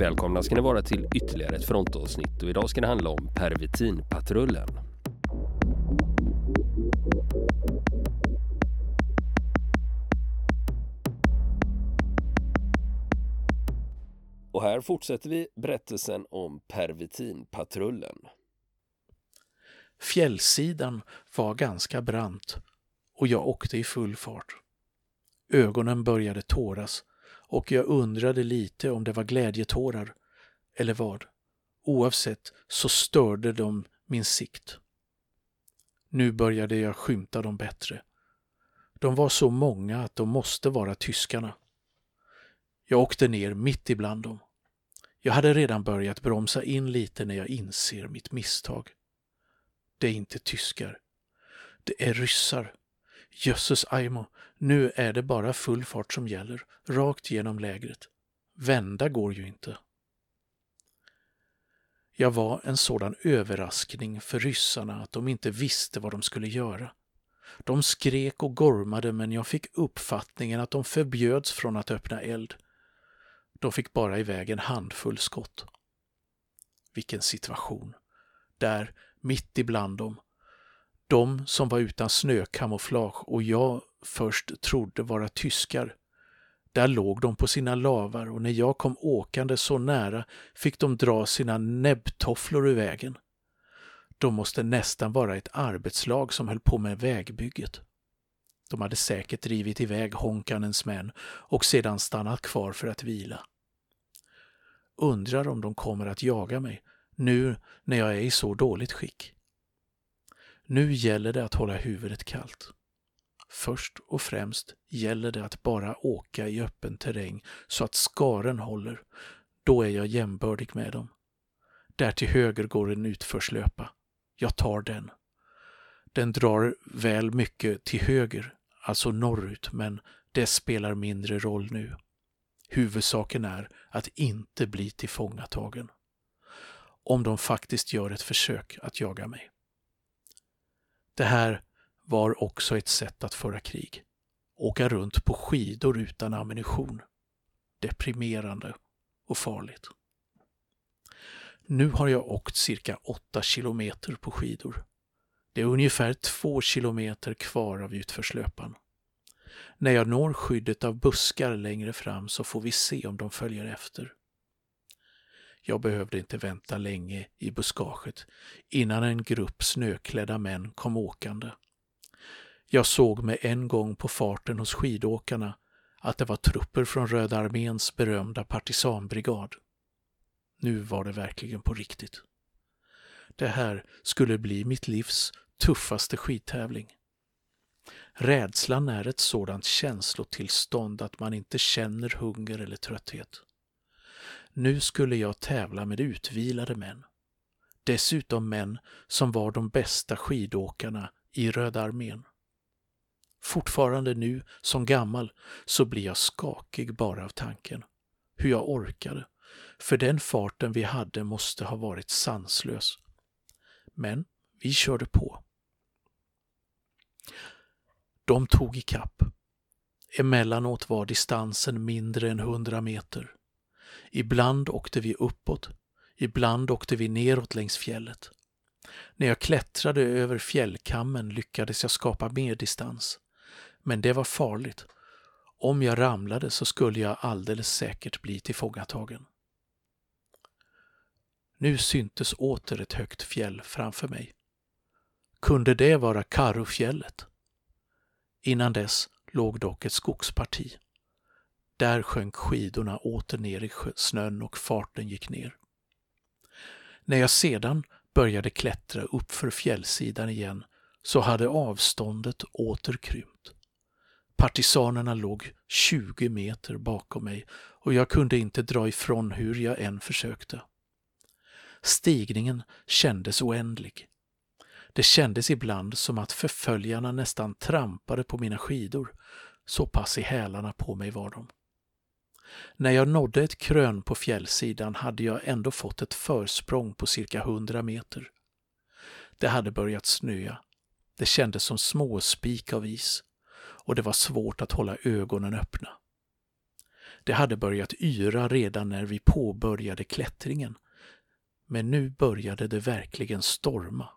Välkomna ska ni vara till ytterligare ett frontavsnitt och idag ska det handla om pervitinpatrullen. Och här fortsätter vi berättelsen om pervitinpatrullen. Fjällsidan var ganska brant och jag åkte i full fart. Ögonen började tåras och jag undrade lite om det var glädjetårar eller vad. Oavsett så störde de min sikt. Nu började jag skymta dem bättre. De var så många att de måste vara tyskarna. Jag åkte ner mitt ibland dem. Jag hade redan börjat bromsa in lite när jag inser mitt misstag. Det är inte tyskar. Det är ryssar. Jösses Aimo, nu är det bara full fart som gäller, rakt genom lägret. Vända går ju inte. Jag var en sådan överraskning för ryssarna att de inte visste vad de skulle göra. De skrek och gormade men jag fick uppfattningen att de förbjöds från att öppna eld. De fick bara iväg en handfull skott. Vilken situation! Där, mitt ibland dem. De som var utan snökamouflage och jag först trodde vara tyskar. Där låg de på sina lavar och när jag kom åkande så nära fick de dra sina näbbtofflor ur vägen. De måste nästan vara ett arbetslag som höll på med vägbygget. De hade säkert drivit iväg Honkanens män och sedan stannat kvar för att vila. Undrar om de kommer att jaga mig nu när jag är i så dåligt skick. Nu gäller det att hålla huvudet kallt. Först och främst gäller det att bara åka i öppen terräng så att skaren håller. Då är jag jämbördig med dem. Där till höger går en utförslöpa. Jag tar den. Den drar väl mycket till höger, alltså norrut, men det spelar mindre roll nu. Huvudsaken är att inte bli tillfångatagen. Om de faktiskt gör ett försök att jaga mig. Det här var också ett sätt att föra krig. Åka runt på skidor utan ammunition. Deprimerande och farligt. Nu har jag åkt cirka 8 kilometer på skidor. Det är ungefär 2 kilometer kvar av utförslöpan. När jag når skyddet av buskar längre fram så får vi se om de följer efter. Jag behövde inte vänta länge i buskaget innan en grupp snöklädda män kom åkande. Jag såg med en gång på farten hos skidåkarna att det var trupper från Röda arméns berömda partisanbrigad. Nu var det verkligen på riktigt. Det här skulle bli mitt livs tuffaste skidtävling. Rädslan är ett sådant känslotillstånd att man inte känner hunger eller trötthet. Nu skulle jag tävla med utvilade män. Dessutom män som var de bästa skidåkarna i Röda armén. Fortfarande nu, som gammal, så blir jag skakig bara av tanken. Hur jag orkade. För den farten vi hade måste ha varit sanslös. Men vi körde på. De tog i kapp. Emellanåt var distansen mindre än hundra meter. Ibland åkte vi uppåt, ibland åkte vi neråt längs fjället. När jag klättrade över fjällkammen lyckades jag skapa mer distans. Men det var farligt. Om jag ramlade så skulle jag alldeles säkert bli tillfångatagen. Nu syntes åter ett högt fjäll framför mig. Kunde det vara Karufjället? Innan dess låg dock ett skogsparti. Där sjönk skidorna åter ner i snön och farten gick ner. När jag sedan började klättra uppför fjällsidan igen så hade avståndet åter krympt. Partisanerna låg 20 meter bakom mig och jag kunde inte dra ifrån hur jag än försökte. Stigningen kändes oändlig. Det kändes ibland som att förföljarna nästan trampade på mina skidor. Så pass i hälarna på mig var de. När jag nådde ett krön på fjällsidan hade jag ändå fått ett försprång på cirka hundra meter. Det hade börjat snöa. Det kändes som småspik av is och det var svårt att hålla ögonen öppna. Det hade börjat yra redan när vi påbörjade klättringen. Men nu började det verkligen storma.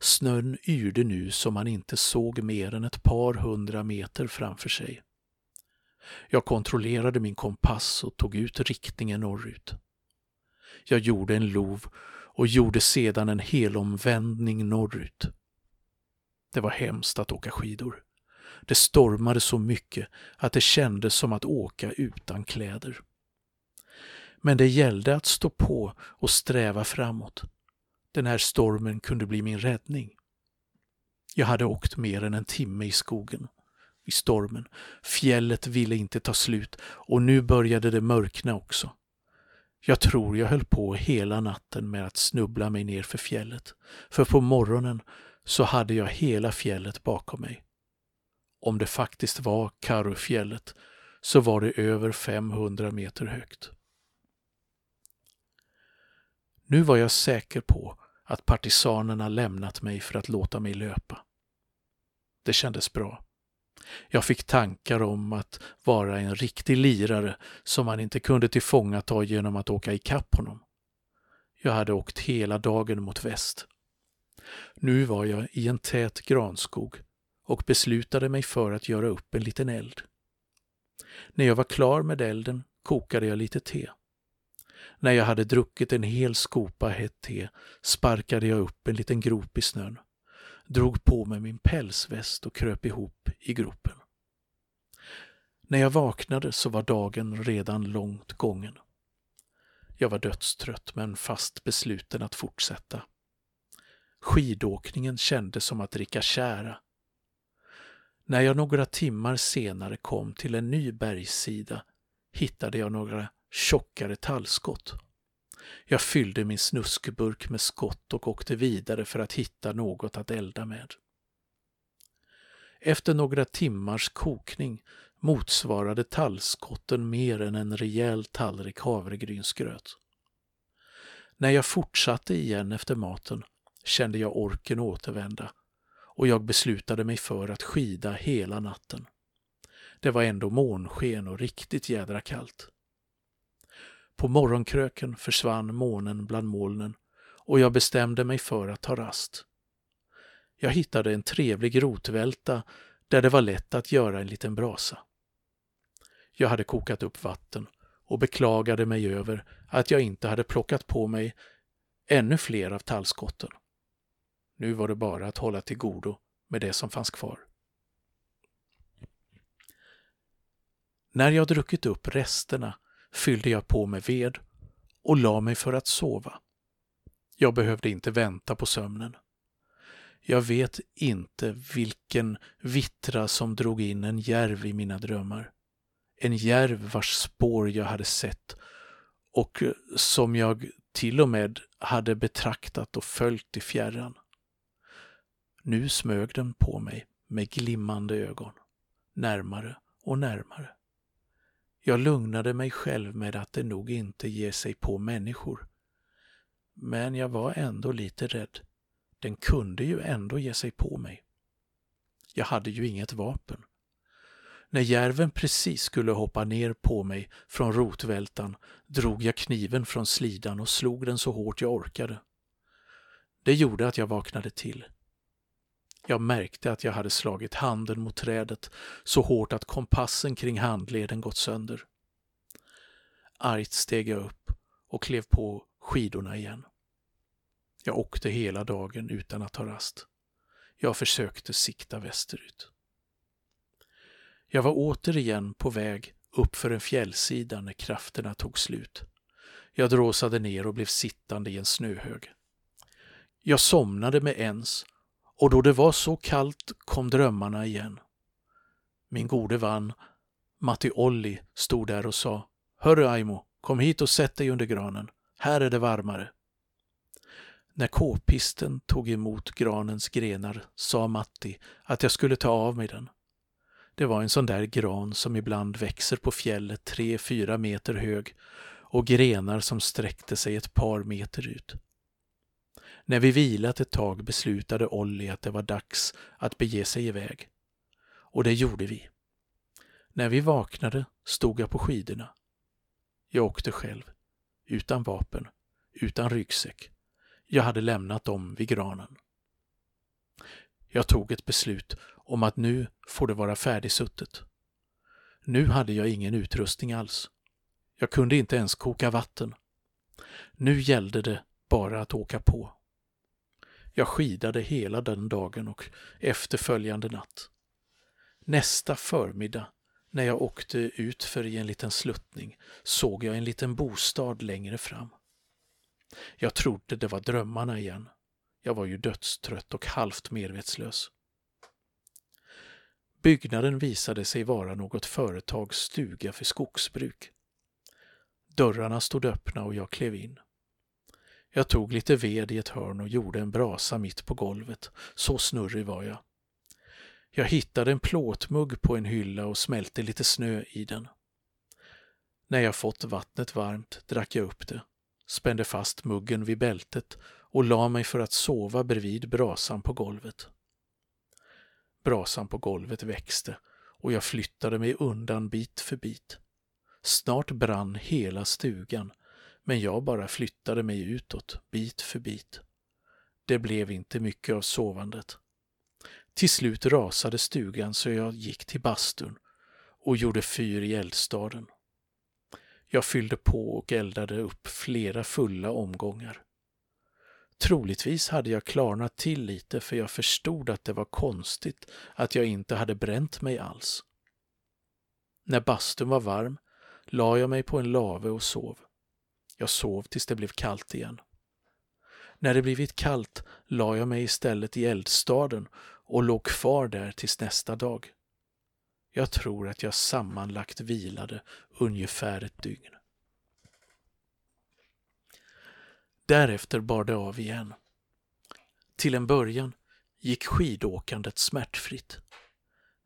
Snön yrde nu så man inte såg mer än ett par hundra meter framför sig. Jag kontrollerade min kompass och tog ut riktningen norrut. Jag gjorde en lov och gjorde sedan en helomvändning norrut. Det var hemskt att åka skidor. Det stormade så mycket att det kändes som att åka utan kläder. Men det gällde att stå på och sträva framåt. Den här stormen kunde bli min räddning. Jag hade åkt mer än en timme i skogen, i stormen. Fjället ville inte ta slut och nu började det mörkna också. Jag tror jag höll på hela natten med att snubbla mig ner för fjället, för på morgonen så hade jag hela fjället bakom mig. Om det faktiskt var Karufjället så var det över 500 meter högt. Nu var jag säker på att partisanerna lämnat mig för att låta mig löpa. Det kändes bra. Jag fick tankar om att vara en riktig lirare som man inte kunde tillfångata genom att åka ikapp honom. Jag hade åkt hela dagen mot väst. Nu var jag i en tät granskog och beslutade mig för att göra upp en liten eld. När jag var klar med elden kokade jag lite te. När jag hade druckit en hel skopa hett te sparkade jag upp en liten grop i snön, drog på mig min pälsväst och kröp ihop i gropen. När jag vaknade så var dagen redan långt gången. Jag var dödstrött men fast besluten att fortsätta. Skidåkningen kändes som att dricka kära. När jag några timmar senare kom till en ny bergssida hittade jag några tjockare tallskott. Jag fyllde min snuskburk med skott och åkte vidare för att hitta något att elda med. Efter några timmars kokning motsvarade tallskotten mer än en rejäl tallrik havregrynsgröt. När jag fortsatte igen efter maten kände jag orken återvända och jag beslutade mig för att skida hela natten. Det var ändå månsken och riktigt jädra kallt. På morgonkröken försvann månen bland molnen och jag bestämde mig för att ta rast. Jag hittade en trevlig rotvälta där det var lätt att göra en liten brasa. Jag hade kokat upp vatten och beklagade mig över att jag inte hade plockat på mig ännu fler av tallskotten. Nu var det bara att hålla till godo med det som fanns kvar. När jag druckit upp resterna fyllde jag på med ved och la mig för att sova. Jag behövde inte vänta på sömnen. Jag vet inte vilken vittra som drog in en järv i mina drömmar. En järv vars spår jag hade sett och som jag till och med hade betraktat och följt i fjärran. Nu smög den på mig med glimmande ögon, närmare och närmare. Jag lugnade mig själv med att det nog inte ger sig på människor. Men jag var ändå lite rädd. Den kunde ju ändå ge sig på mig. Jag hade ju inget vapen. När järven precis skulle hoppa ner på mig från rotvältan drog jag kniven från slidan och slog den så hårt jag orkade. Det gjorde att jag vaknade till. Jag märkte att jag hade slagit handen mot trädet så hårt att kompassen kring handleden gått sönder. Argt steg jag upp och klev på skidorna igen. Jag åkte hela dagen utan att ta rast. Jag försökte sikta västerut. Jag var återigen på väg upp för en fjällsida när krafterna tog slut. Jag dråsade ner och blev sittande i en snöhög. Jag somnade med ens och då det var så kallt kom drömmarna igen. Min gode vän Matti Olli stod där och sa Hörru Aimo, kom hit och sätt dig under granen. Här är det varmare. När k-pisten tog emot granens grenar sa Matti att jag skulle ta av mig den. Det var en sån där gran som ibland växer på fjället tre, fyra meter hög och grenar som sträckte sig ett par meter ut. När vi vilat ett tag beslutade Olli att det var dags att bege sig iväg. Och det gjorde vi. När vi vaknade stod jag på skidorna. Jag åkte själv, utan vapen, utan ryggsäck. Jag hade lämnat dem vid granen. Jag tog ett beslut om att nu får det vara färdigsuttet. Nu hade jag ingen utrustning alls. Jag kunde inte ens koka vatten. Nu gällde det bara att åka på. Jag skidade hela den dagen och efterföljande natt. Nästa förmiddag, när jag åkte ut för i en liten sluttning, såg jag en liten bostad längre fram. Jag trodde det var drömmarna igen. Jag var ju dödstrött och halvt medvetslös. Byggnaden visade sig vara något företags stuga för skogsbruk. Dörrarna stod öppna och jag klev in. Jag tog lite ved i ett hörn och gjorde en brasa mitt på golvet. Så snurrig var jag. Jag hittade en plåtmugg på en hylla och smälte lite snö i den. När jag fått vattnet varmt drack jag upp det, spände fast muggen vid bältet och la mig för att sova bredvid brasan på golvet. Brasan på golvet växte och jag flyttade mig undan bit för bit. Snart brann hela stugan, men jag bara flyttade mig utåt, bit för bit. Det blev inte mycket av sovandet. Till slut rasade stugan så jag gick till bastun och gjorde fyr i eldstaden. Jag fyllde på och eldade upp flera fulla omgångar. Troligtvis hade jag klarnat till lite för jag förstod att det var konstigt att jag inte hade bränt mig alls. När bastun var varm la jag mig på en lave och sov. Jag sov tills det blev kallt igen. När det blivit kallt la jag mig istället i eldstaden och låg kvar där tills nästa dag. Jag tror att jag sammanlagt vilade ungefär ett dygn. Därefter bar det av igen. Till en början gick skidåkandet smärtfritt.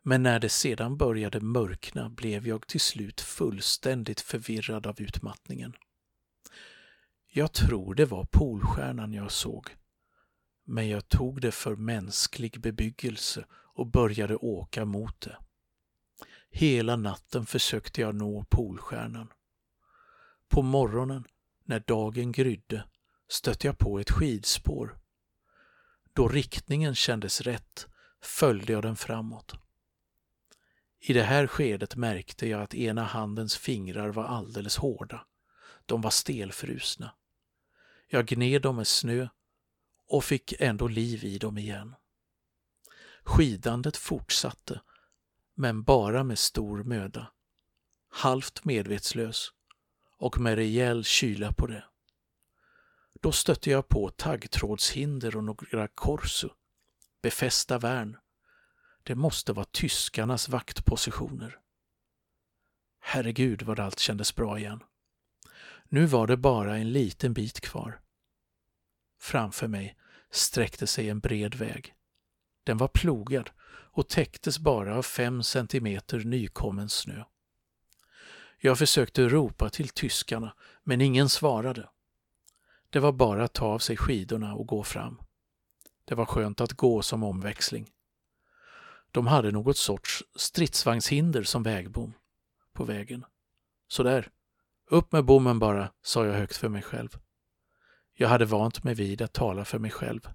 Men när det sedan började mörkna blev jag till slut fullständigt förvirrad av utmattningen. Jag tror det var Polstjärnan jag såg. Men jag tog det för mänsklig bebyggelse och började åka mot det. Hela natten försökte jag nå Polstjärnan. På morgonen, när dagen grydde, stötte jag på ett skidspår. Då riktningen kändes rätt följde jag den framåt. I det här skedet märkte jag att ena handens fingrar var alldeles hårda. De var stelfrusna. Jag gned dem med snö och fick ändå liv i dem igen. Skidandet fortsatte, men bara med stor möda. Halvt medvetslös och med rejäl kyla på det. Då stötte jag på taggtrådshinder och några korsu, befästa värn. Det måste vara tyskarnas vaktpositioner. Herregud vad allt kändes bra igen. Nu var det bara en liten bit kvar. Framför mig sträckte sig en bred väg. Den var plogad och täcktes bara av fem centimeter nykommen snö. Jag försökte ropa till tyskarna, men ingen svarade. Det var bara att ta av sig skidorna och gå fram. Det var skönt att gå som omväxling. De hade något sorts stridsvagnshinder som vägbom på vägen. Sådär, upp med bommen bara, sa jag högt för mig själv. Jag hade vant mig vid att tala för mig själv.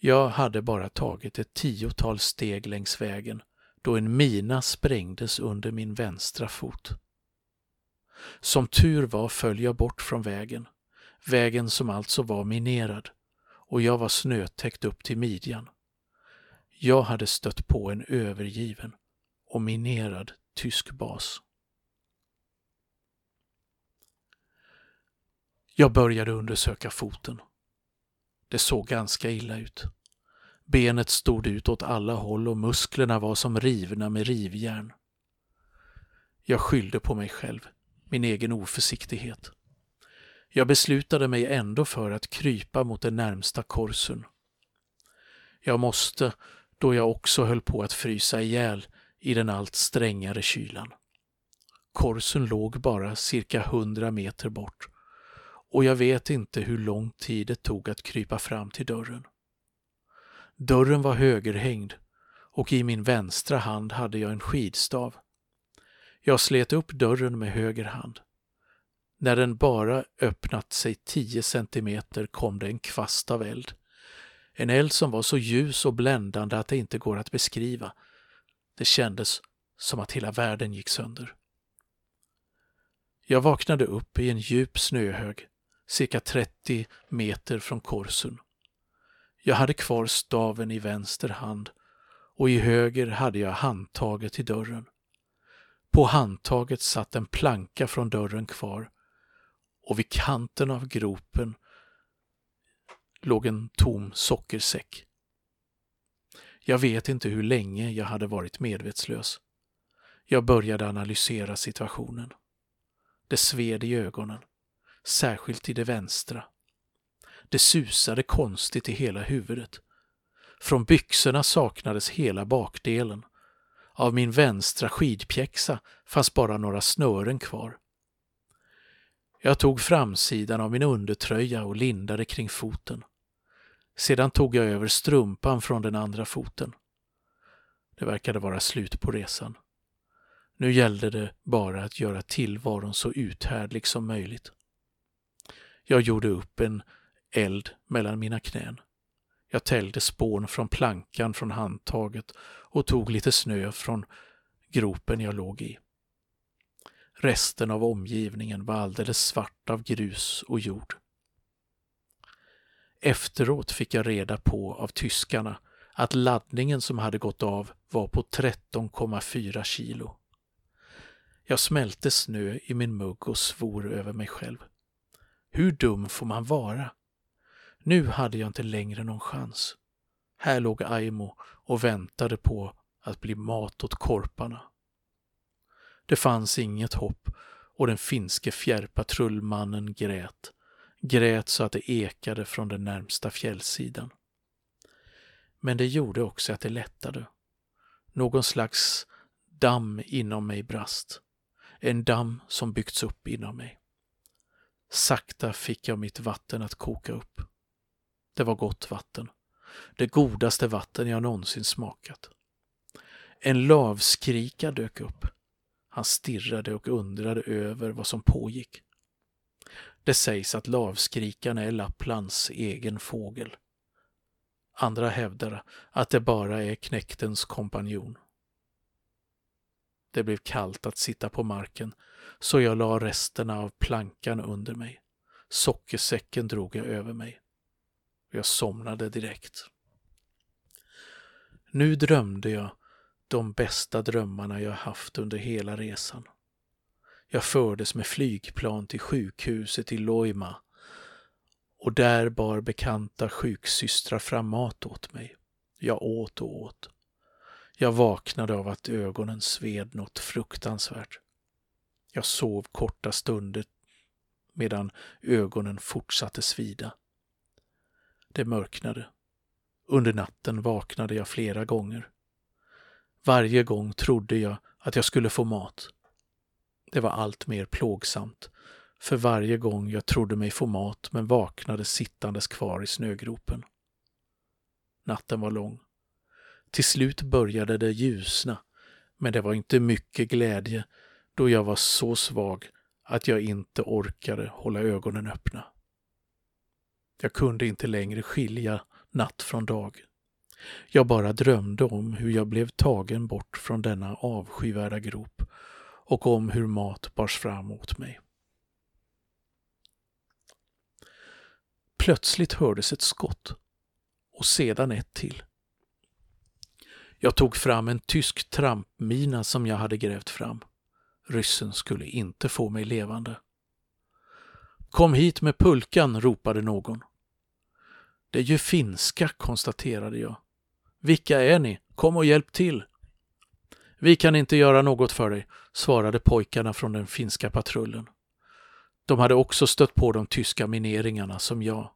Jag hade bara tagit ett tiotal steg längs vägen då en mina sprängdes under min vänstra fot. Som tur var föll jag bort från vägen, vägen som alltså var minerad, och jag var snötäckt upp till midjan. Jag hade stött på en övergiven och minerad tysk bas. Jag började undersöka foten. Det såg ganska illa ut. Benet stod ut åt alla håll och musklerna var som rivna med rivjärn. Jag skyllde på mig själv, min egen oförsiktighet. Jag beslutade mig ändå för att krypa mot den närmsta korsen. Jag måste, då jag också höll på att frysa ihjäl i den allt strängare kylan. Korsen låg bara cirka hundra meter bort och jag vet inte hur lång tid det tog att krypa fram till dörren. Dörren var högerhängd och i min vänstra hand hade jag en skidstav. Jag slet upp dörren med höger hand. När den bara öppnat sig tio centimeter kom det en kvast av eld. En eld som var så ljus och bländande att det inte går att beskriva. Det kändes som att hela världen gick sönder. Jag vaknade upp i en djup snöhög, cirka 30 meter från korsen. Jag hade kvar staven i vänster hand och i höger hade jag handtaget till dörren. På handtaget satt en planka från dörren kvar och vid kanten av gropen låg en tom sockersäck. Jag vet inte hur länge jag hade varit medvetslös. Jag började analysera situationen. Det sved i ögonen, särskilt i det vänstra. Det susade konstigt i hela huvudet. Från byxorna saknades hela bakdelen. Av min vänstra skidpjäxa fanns bara några snören kvar. Jag tog framsidan av min undertröja och lindade kring foten. Sedan tog jag över strumpan från den andra foten. Det verkade vara slut på resan. Nu gällde det bara att göra tillvaron så uthärdlig som möjligt. Jag gjorde upp en eld mellan mina knän. Jag täljde spån från plankan från handtaget och tog lite snö från gropen jag låg i. Resten av omgivningen var alldeles svart av grus och jord. Efteråt fick jag reda på av tyskarna att laddningen som hade gått av var på 13,4 kilo. Jag smälte snö i min mugg och svor över mig själv. Hur dum får man vara? Nu hade jag inte längre någon chans. Här låg Aimo och väntade på att bli mat åt korparna. Det fanns inget hopp och den finske fjärrpatrullmannen grät. Grät så att det ekade från den närmsta fjällsidan. Men det gjorde också att det lättade. Någon slags damm inom mig brast. En damm som byggts upp inom mig. Sakta fick jag mitt vatten att koka upp. Det var gott vatten. Det godaste vatten jag någonsin smakat. En lavskrika dök upp. Han stirrade och undrade över vad som pågick. Det sägs att lavskrikan är Lapplands egen fågel. Andra hävdar att det bara är knäktens kompanjon. Det blev kallt att sitta på marken, så jag la resterna av plankan under mig. Sockersäcken drog jag över mig. Jag somnade direkt. Nu drömde jag de bästa drömmarna jag haft under hela resan. Jag fördes med flygplan till sjukhuset i Loima och där bar bekanta sjuksystrar fram mat åt mig. Jag åt och åt. Jag vaknade av att ögonen sved något fruktansvärt. Jag sov korta stunder medan ögonen fortsatte svida. Det mörknade. Under natten vaknade jag flera gånger. Varje gång trodde jag att jag skulle få mat. Det var allt mer plågsamt, för varje gång jag trodde mig få mat men vaknade sittandes kvar i snögropen. Natten var lång. Till slut började det ljusna, men det var inte mycket glädje då jag var så svag att jag inte orkade hålla ögonen öppna. Jag kunde inte längre skilja natt från dag. Jag bara drömde om hur jag blev tagen bort från denna avskyvärda grop och om hur mat bars fram mot mig. Plötsligt hördes ett skott och sedan ett till. Jag tog fram en tysk trampmina som jag hade grävt fram. Ryssen skulle inte få mig levande. Kom hit med pulkan, ropade någon. Det är ju finska, konstaterade jag. Vilka är ni? Kom och hjälp till! Vi kan inte göra något för dig, svarade pojkarna från den finska patrullen. De hade också stött på de tyska mineringarna som jag.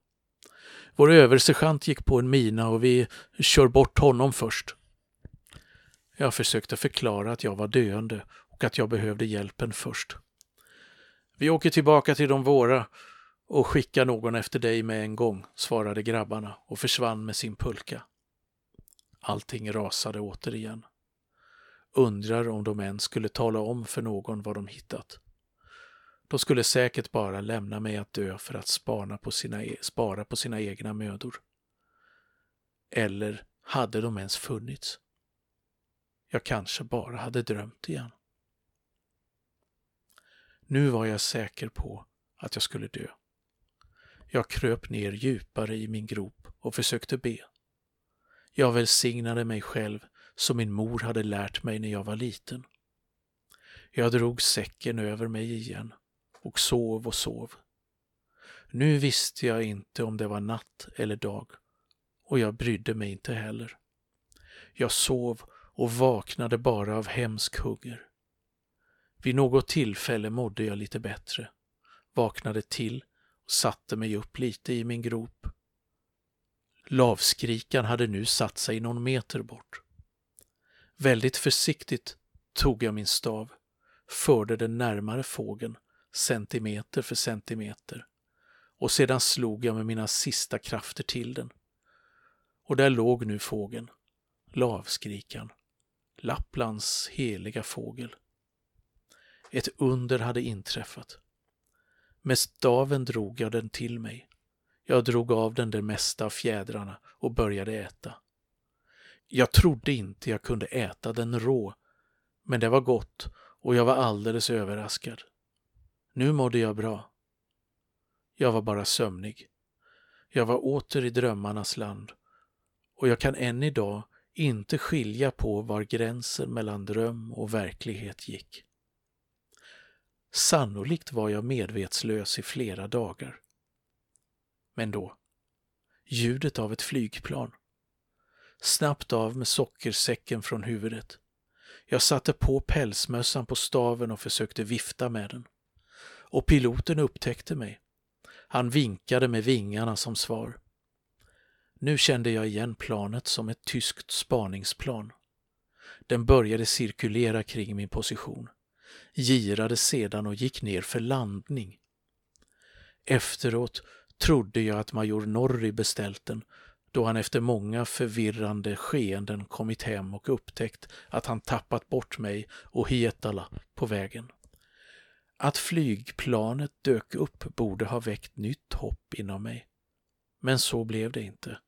Vår översergeant gick på en mina och vi kör bort honom först. Jag försökte förklara att jag var döende och att jag behövde hjälpen först. Vi åker tillbaka till de våra och skickar någon efter dig med en gång, svarade grabbarna och försvann med sin pulka. Allting rasade återigen. Undrar om de ens skulle tala om för någon vad de hittat. De skulle säkert bara lämna mig att dö för att spara på sina, e spara på sina egna mödor. Eller hade de ens funnits? Jag kanske bara hade drömt igen. Nu var jag säker på att jag skulle dö. Jag kröp ner djupare i min grop och försökte be. Jag välsignade mig själv som min mor hade lärt mig när jag var liten. Jag drog säcken över mig igen och sov och sov. Nu visste jag inte om det var natt eller dag och jag brydde mig inte heller. Jag sov och vaknade bara av hemsk hunger. Vid något tillfälle mådde jag lite bättre, vaknade till och satte mig upp lite i min grop. Lavskrikan hade nu satt sig någon meter bort. Väldigt försiktigt tog jag min stav, förde den närmare fågeln, centimeter för centimeter, och sedan slog jag med mina sista krafter till den. Och där låg nu fågeln, lavskrikan, Lapplands heliga fågel. Ett under hade inträffat. Med staven drog jag den till mig. Jag drog av den det mesta av fjädrarna och började äta. Jag trodde inte jag kunde äta den rå, men det var gott och jag var alldeles överraskad. Nu mådde jag bra. Jag var bara sömnig. Jag var åter i drömmarnas land och jag kan än idag inte skilja på var gränsen mellan dröm och verklighet gick. Sannolikt var jag medvetslös i flera dagar. Men då, ljudet av ett flygplan. Snabbt av med sockersäcken från huvudet. Jag satte på pälsmössan på staven och försökte vifta med den. Och piloten upptäckte mig. Han vinkade med vingarna som svar. Nu kände jag igen planet som ett tyskt spaningsplan. Den började cirkulera kring min position, girade sedan och gick ner för landning. Efteråt trodde jag att major Norri beställt den då han efter många förvirrande skeenden kommit hem och upptäckt att han tappat bort mig och Hietala på vägen. Att flygplanet dök upp borde ha väckt nytt hopp inom mig. Men så blev det inte.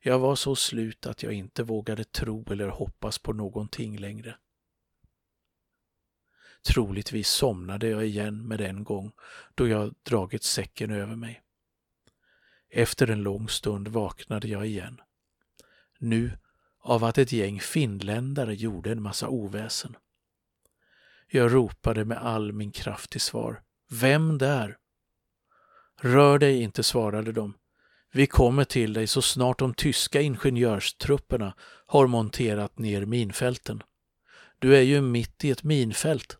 Jag var så slut att jag inte vågade tro eller hoppas på någonting längre. Troligtvis somnade jag igen med en gång då jag dragit säcken över mig. Efter en lång stund vaknade jag igen. Nu av att ett gäng finländare gjorde en massa oväsen. Jag ropade med all min kraft till svar. Vem där? Rör dig inte, svarade de. Vi kommer till dig så snart de tyska ingenjörstrupperna har monterat ner minfälten. Du är ju mitt i ett minfält.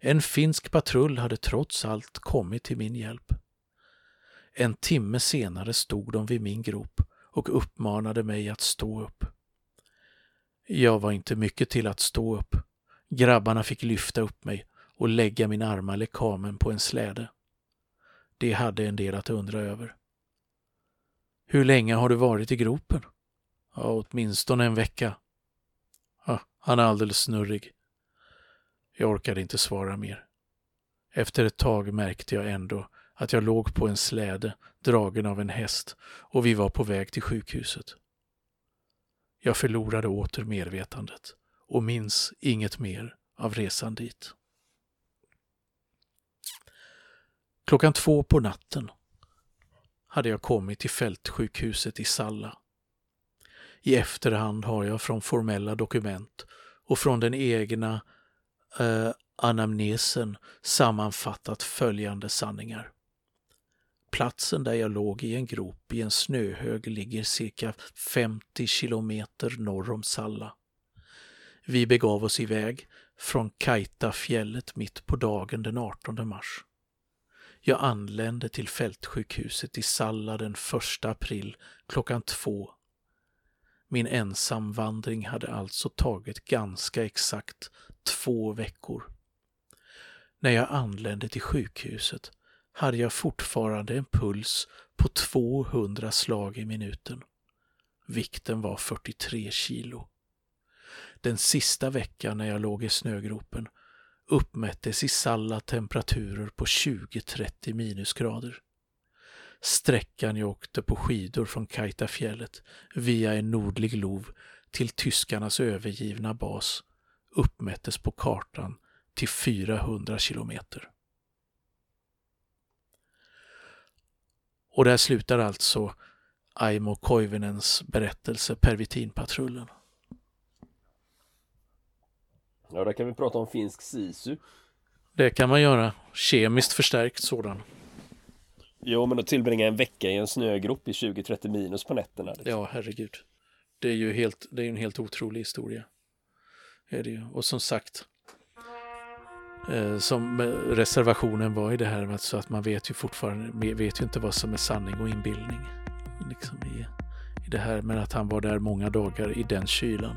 En finsk patrull hade trots allt kommit till min hjälp. En timme senare stod de vid min grop och uppmanade mig att stå upp. Jag var inte mycket till att stå upp. Grabbarna fick lyfta upp mig och lägga min arma lekamen på en släde. Det hade en del att undra över. Hur länge har du varit i gropen? Ja, åtminstone en vecka. Ja, han är alldeles snurrig. Jag orkade inte svara mer. Efter ett tag märkte jag ändå att jag låg på en släde dragen av en häst och vi var på väg till sjukhuset. Jag förlorade åter medvetandet och minns inget mer av resan dit. Klockan två på natten hade jag kommit till fältsjukhuset i Salla. I efterhand har jag från formella dokument och från den egna eh, anamnesen sammanfattat följande sanningar. Platsen där jag låg i en grop i en snöhög ligger cirka 50 kilometer norr om Salla. Vi begav oss iväg från Kajtafjället mitt på dagen den 18 mars. Jag anlände till fältsjukhuset i Salla den 1 april klockan två. Min ensamvandring hade alltså tagit ganska exakt två veckor. När jag anlände till sjukhuset hade jag fortfarande en puls på 200 slag i minuten. Vikten var 43 kilo. Den sista veckan när jag låg i snögropen uppmättes i Salla temperaturer på 20-30 minusgrader. Sträckan jag åkte på skidor från Kajtafjället via en nordlig lov till tyskarnas övergivna bas uppmättes på kartan till 400 kilometer. Och där slutar alltså Aimo Koivinens berättelse Pervitinpatrullen. Ja, där kan vi prata om finsk sisu. Det kan man göra. Kemiskt förstärkt sådan. Jo, men att tillbringa en vecka i en snögrop i 20-30 minus på nätterna. Liksom. Ja, herregud. Det är ju helt, det är en helt otrolig historia. Är det ju. Och som sagt, eh, som reservationen var i det här, så att man vet ju fortfarande, vet ju inte vad som är sanning och inbildning. Liksom i, i det här, men att han var där många dagar i den kylan.